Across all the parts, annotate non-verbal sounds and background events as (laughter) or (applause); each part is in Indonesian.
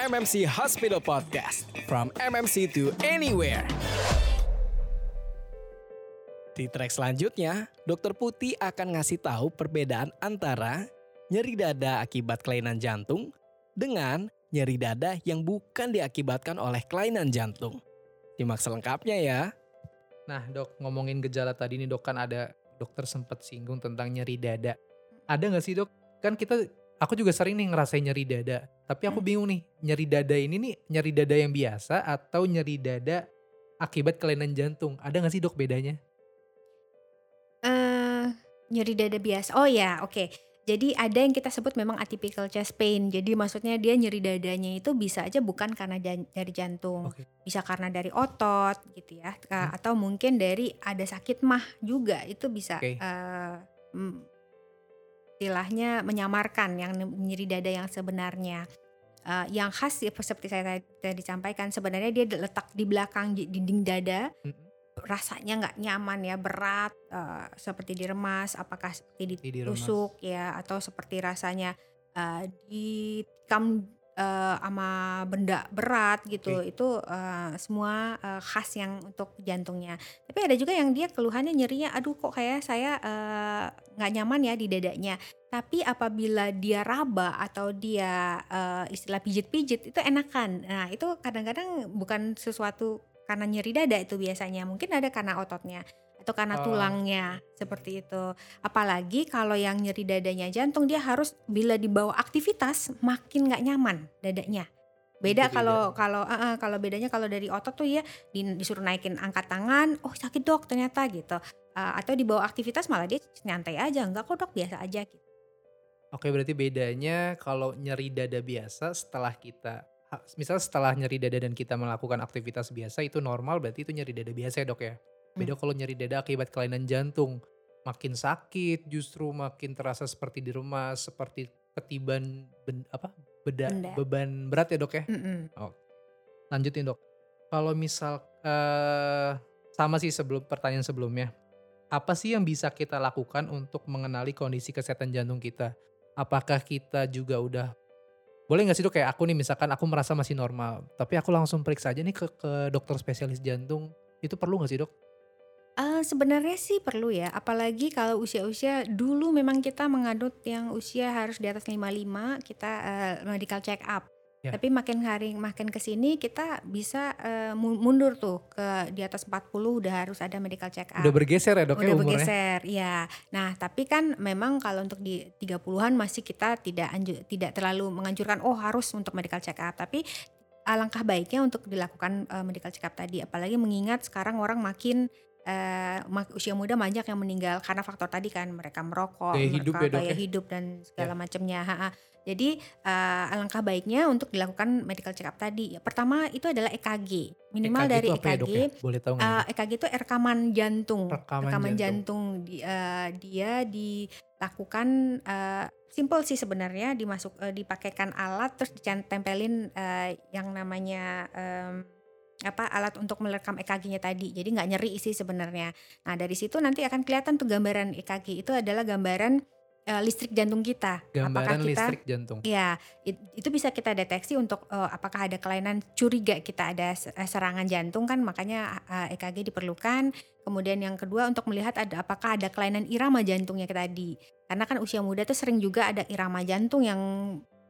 MMC Hospital Podcast. From MMC to anywhere. Di track selanjutnya, Dokter Putih akan ngasih tahu perbedaan antara nyeri dada akibat kelainan jantung dengan nyeri dada yang bukan diakibatkan oleh kelainan jantung. Simak selengkapnya ya. Nah dok, ngomongin gejala tadi nih dok kan ada dokter sempat singgung tentang nyeri dada. Ada nggak sih dok? Kan kita, aku juga sering nih ngerasain nyeri dada. Tapi aku Hmm. bingung nih, nyeri dada ini nih nyeri dada yang biasa atau nyeri dada akibat kelainan jantung? Ada nggak sih dok bedanya? eh nyeri dada biasa. Oh ya, oke. Jadi ada yang kita sebut memang atypical chest pain. Jadi maksudnya dia nyeri dadanya itu bisa aja bukan karena jan- dari jantung. Oke. Bisa karena dari otot gitu ya. Hmm. Atau mungkin dari ada sakit mah juga. Itu bisa Oke. eh, mm, istilahnya menyamarkan yang nyeri dada yang sebenarnya. Eh, yang khas ya, seperti saya tadi, sampaikan sebenarnya dia letak di belakang di- dinding dada Mm-mm. rasanya nggak nyaman ya berat eh, seperti diremas apakah seperti diremas. ditusuk ya atau seperti rasanya eh, ditikam eh, sama benda berat gitu. Itu eh, semua eh, khas yang untuk jantungnya. Tapi ada juga yang dia keluhannya nyerinya aduh kok kayak saya eh, nggak nyaman ya di dadanya. Tapi apabila dia raba atau dia eh, istilah pijit-pijit itu enakan. Nah itu kadang-kadang bukan sesuatu karena nyeri dada itu biasanya. Mungkin ada karena ototnya atau karena Oh. tulangnya seperti itu. Apalagi kalau yang nyeri dadanya jantung dia harus bila dibawa aktivitas makin nggak nyaman dadanya. Beda kalau kalau eh, eh, kalau bedanya kalau dari otot tuh ya di- disuruh naikin angkat tangan oh sakit dok ternyata gitu. Eh, atau dibawa aktivitas malah dia nyantai aja enggak kok dok biasa aja gitu. Oke berarti bedanya kalau nyeri dada biasa setelah kita misal setelah nyeri dada dan kita melakukan aktivitas biasa itu normal berarti itu nyeri dada biasa ya dok ya. Beda kalau nyeri dada akibat kelainan jantung makin sakit justru makin terasa seperti diremas seperti ketiban ben- apa beda Benda. beban berat ya dok ya. Mm-mm. Lanjutin dok. Kalau misal eh sama sih sebelum pertanyaan sebelumnya. Apa sih yang bisa kita lakukan untuk mengenali kondisi kesehatan jantung kita? Apakah kita juga udah boleh nggak sih dok kayak aku nih misalkan aku merasa masih normal, tapi aku langsung periksa aja nih ke, ke dokter spesialis jantung. Itu perlu nggak sih dok? Eh, sebenarnya sih perlu ya, apalagi kalau usia-usia dulu memang kita mengadut yang usia harus di atas 55 kita eh, medical check up. Ya. Tapi makin hari makin ke sini kita bisa mu- mundur tuh ke di atas 40 udah harus ada medical check up. Udah bergeser ya dok ya Udah umurnya? bergeser, ya. Nah, tapi kan memang kalau untuk di 30-an masih kita tidak anju- tidak terlalu menganjurkan oh harus untuk medical check up, tapi alangkah baiknya untuk dilakukan eh, medical check up tadi apalagi mengingat sekarang orang makin mak- usia muda banyak yang meninggal karena faktor tadi kan mereka merokok, Gaya hidup mereka ya, Dok, gaya ya? hidup dan segala macamnya. ha, ha. Jadi eh, alangkah baiknya untuk dilakukan medical check up tadi. Pertama itu adalah EKG. Minimal EKG dari itu ya, EKG ya? Boleh tahu nggak? nih, Eh? EKG itu rekaman jantung. Rekaman jantung. jantung. Di- eh, dia dilakukan eh, simple sih sebenarnya dimasuk eh, dipakaikan alat terus ditempelin eh, yang namanya em, apa alat untuk merekam EKG-nya tadi. Jadi nggak nyeri sih sebenarnya. Nah, dari situ nanti akan kelihatan tuh gambaran EKG itu adalah gambaran eh, listrik jantung kita. Gambaran kita listrik jantung. Ya, it- itu bisa kita deteksi untuk eh, apakah ada kelainan curiga kita ada eh, serangan jantung kan makanya eh, EKG diperlukan. Kemudian yang kedua untuk melihat ada apakah ada kelainan irama jantungnya tadi. Karena kan usia muda tuh sering juga ada irama jantung yang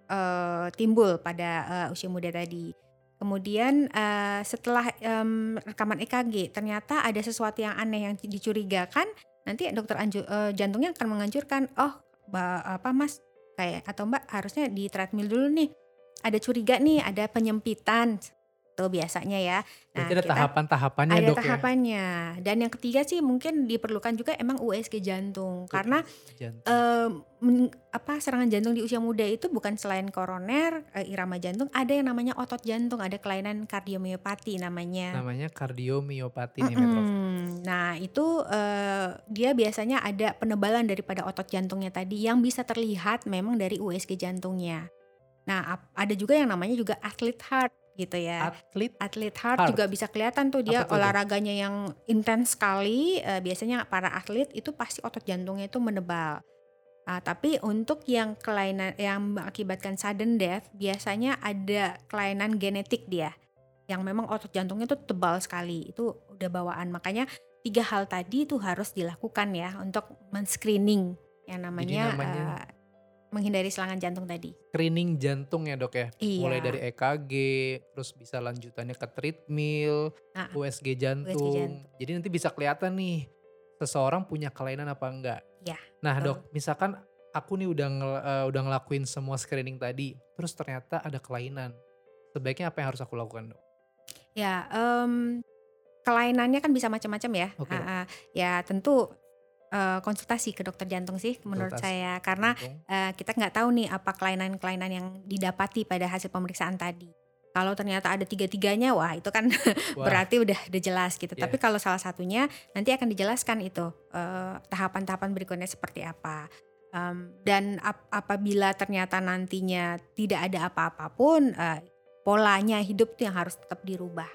eh, timbul pada eh, usia muda tadi. Kemudian eh, setelah em, rekaman EKG ternyata ada sesuatu yang aneh yang dicurigakan, nanti dokter anju- eh, jantungnya akan menganjurkan, oh ba- apa mas? Kayak atau mbak harusnya di treadmill dulu nih. Ada curiga nih ada penyempitan tuh biasanya ya Berarti ada tahapan-tahapannya ada dok ya? tahapannya dan yang ketiga sih mungkin diperlukan juga emang USG jantung karena Jantung. eh, men- apa serangan jantung di usia muda itu bukan selain koroner eh, irama jantung ada yang namanya otot jantung ada kelainan kardiomiopati namanya Namanya kardiomiopati nih Metro. Nah itu eh, dia biasanya ada penebalan daripada otot jantungnya tadi yang bisa terlihat memang dari USG jantungnya. Nah ada juga yang namanya juga athlete heart gitu ya. Atlet Athlete heart, Heart. juga bisa kelihatan tuh dia olahraganya yang intens sekali. eh, biasanya para atlet itu pasti otot jantungnya itu menebal. Uh, tapi untuk yang kelainan yang mengakibatkan sudden death biasanya ada kelainan genetik dia yang memang otot jantungnya tuh tebal sekali itu udah bawaan makanya tiga hal tadi itu harus dilakukan ya untuk men-screening yang namanya, namanya uh, menghindari serangan jantung tadi. Screening jantung ya dok ya, Iya. mulai dari EKG, terus bisa lanjutannya ke treadmill, Ah, USG jantung. jantung. Jadi nanti bisa kelihatan nih seseorang punya kelainan apa enggak. Iya, Nah betul. dok, misalkan aku nih udah ngel- eh, udah ngelakuin semua screening tadi, terus ternyata ada kelainan. Sebaiknya apa yang harus aku lakukan dok? Ya, em, kelainannya kan bisa macam-macam ya. Oke. Ah, ah. ya tentu eh, konsultasi ke dokter jantung sih menurut Konsultasi saya karena eh, kita nggak tahu nih apa kelainan-kelainan yang didapati pada hasil pemeriksaan tadi. Kalau ternyata ada tiga-tiganya, wah itu kan (laughs) Wah, berarti udah udah jelas gitu. Iya. Tapi kalau salah satunya nanti akan dijelaskan itu eh, tahapan-tahapan berikutnya seperti apa. Em, dan ap- apabila ternyata nantinya tidak ada apa-apa pun, eh, polanya hidup tuh yang harus tetap dirubah.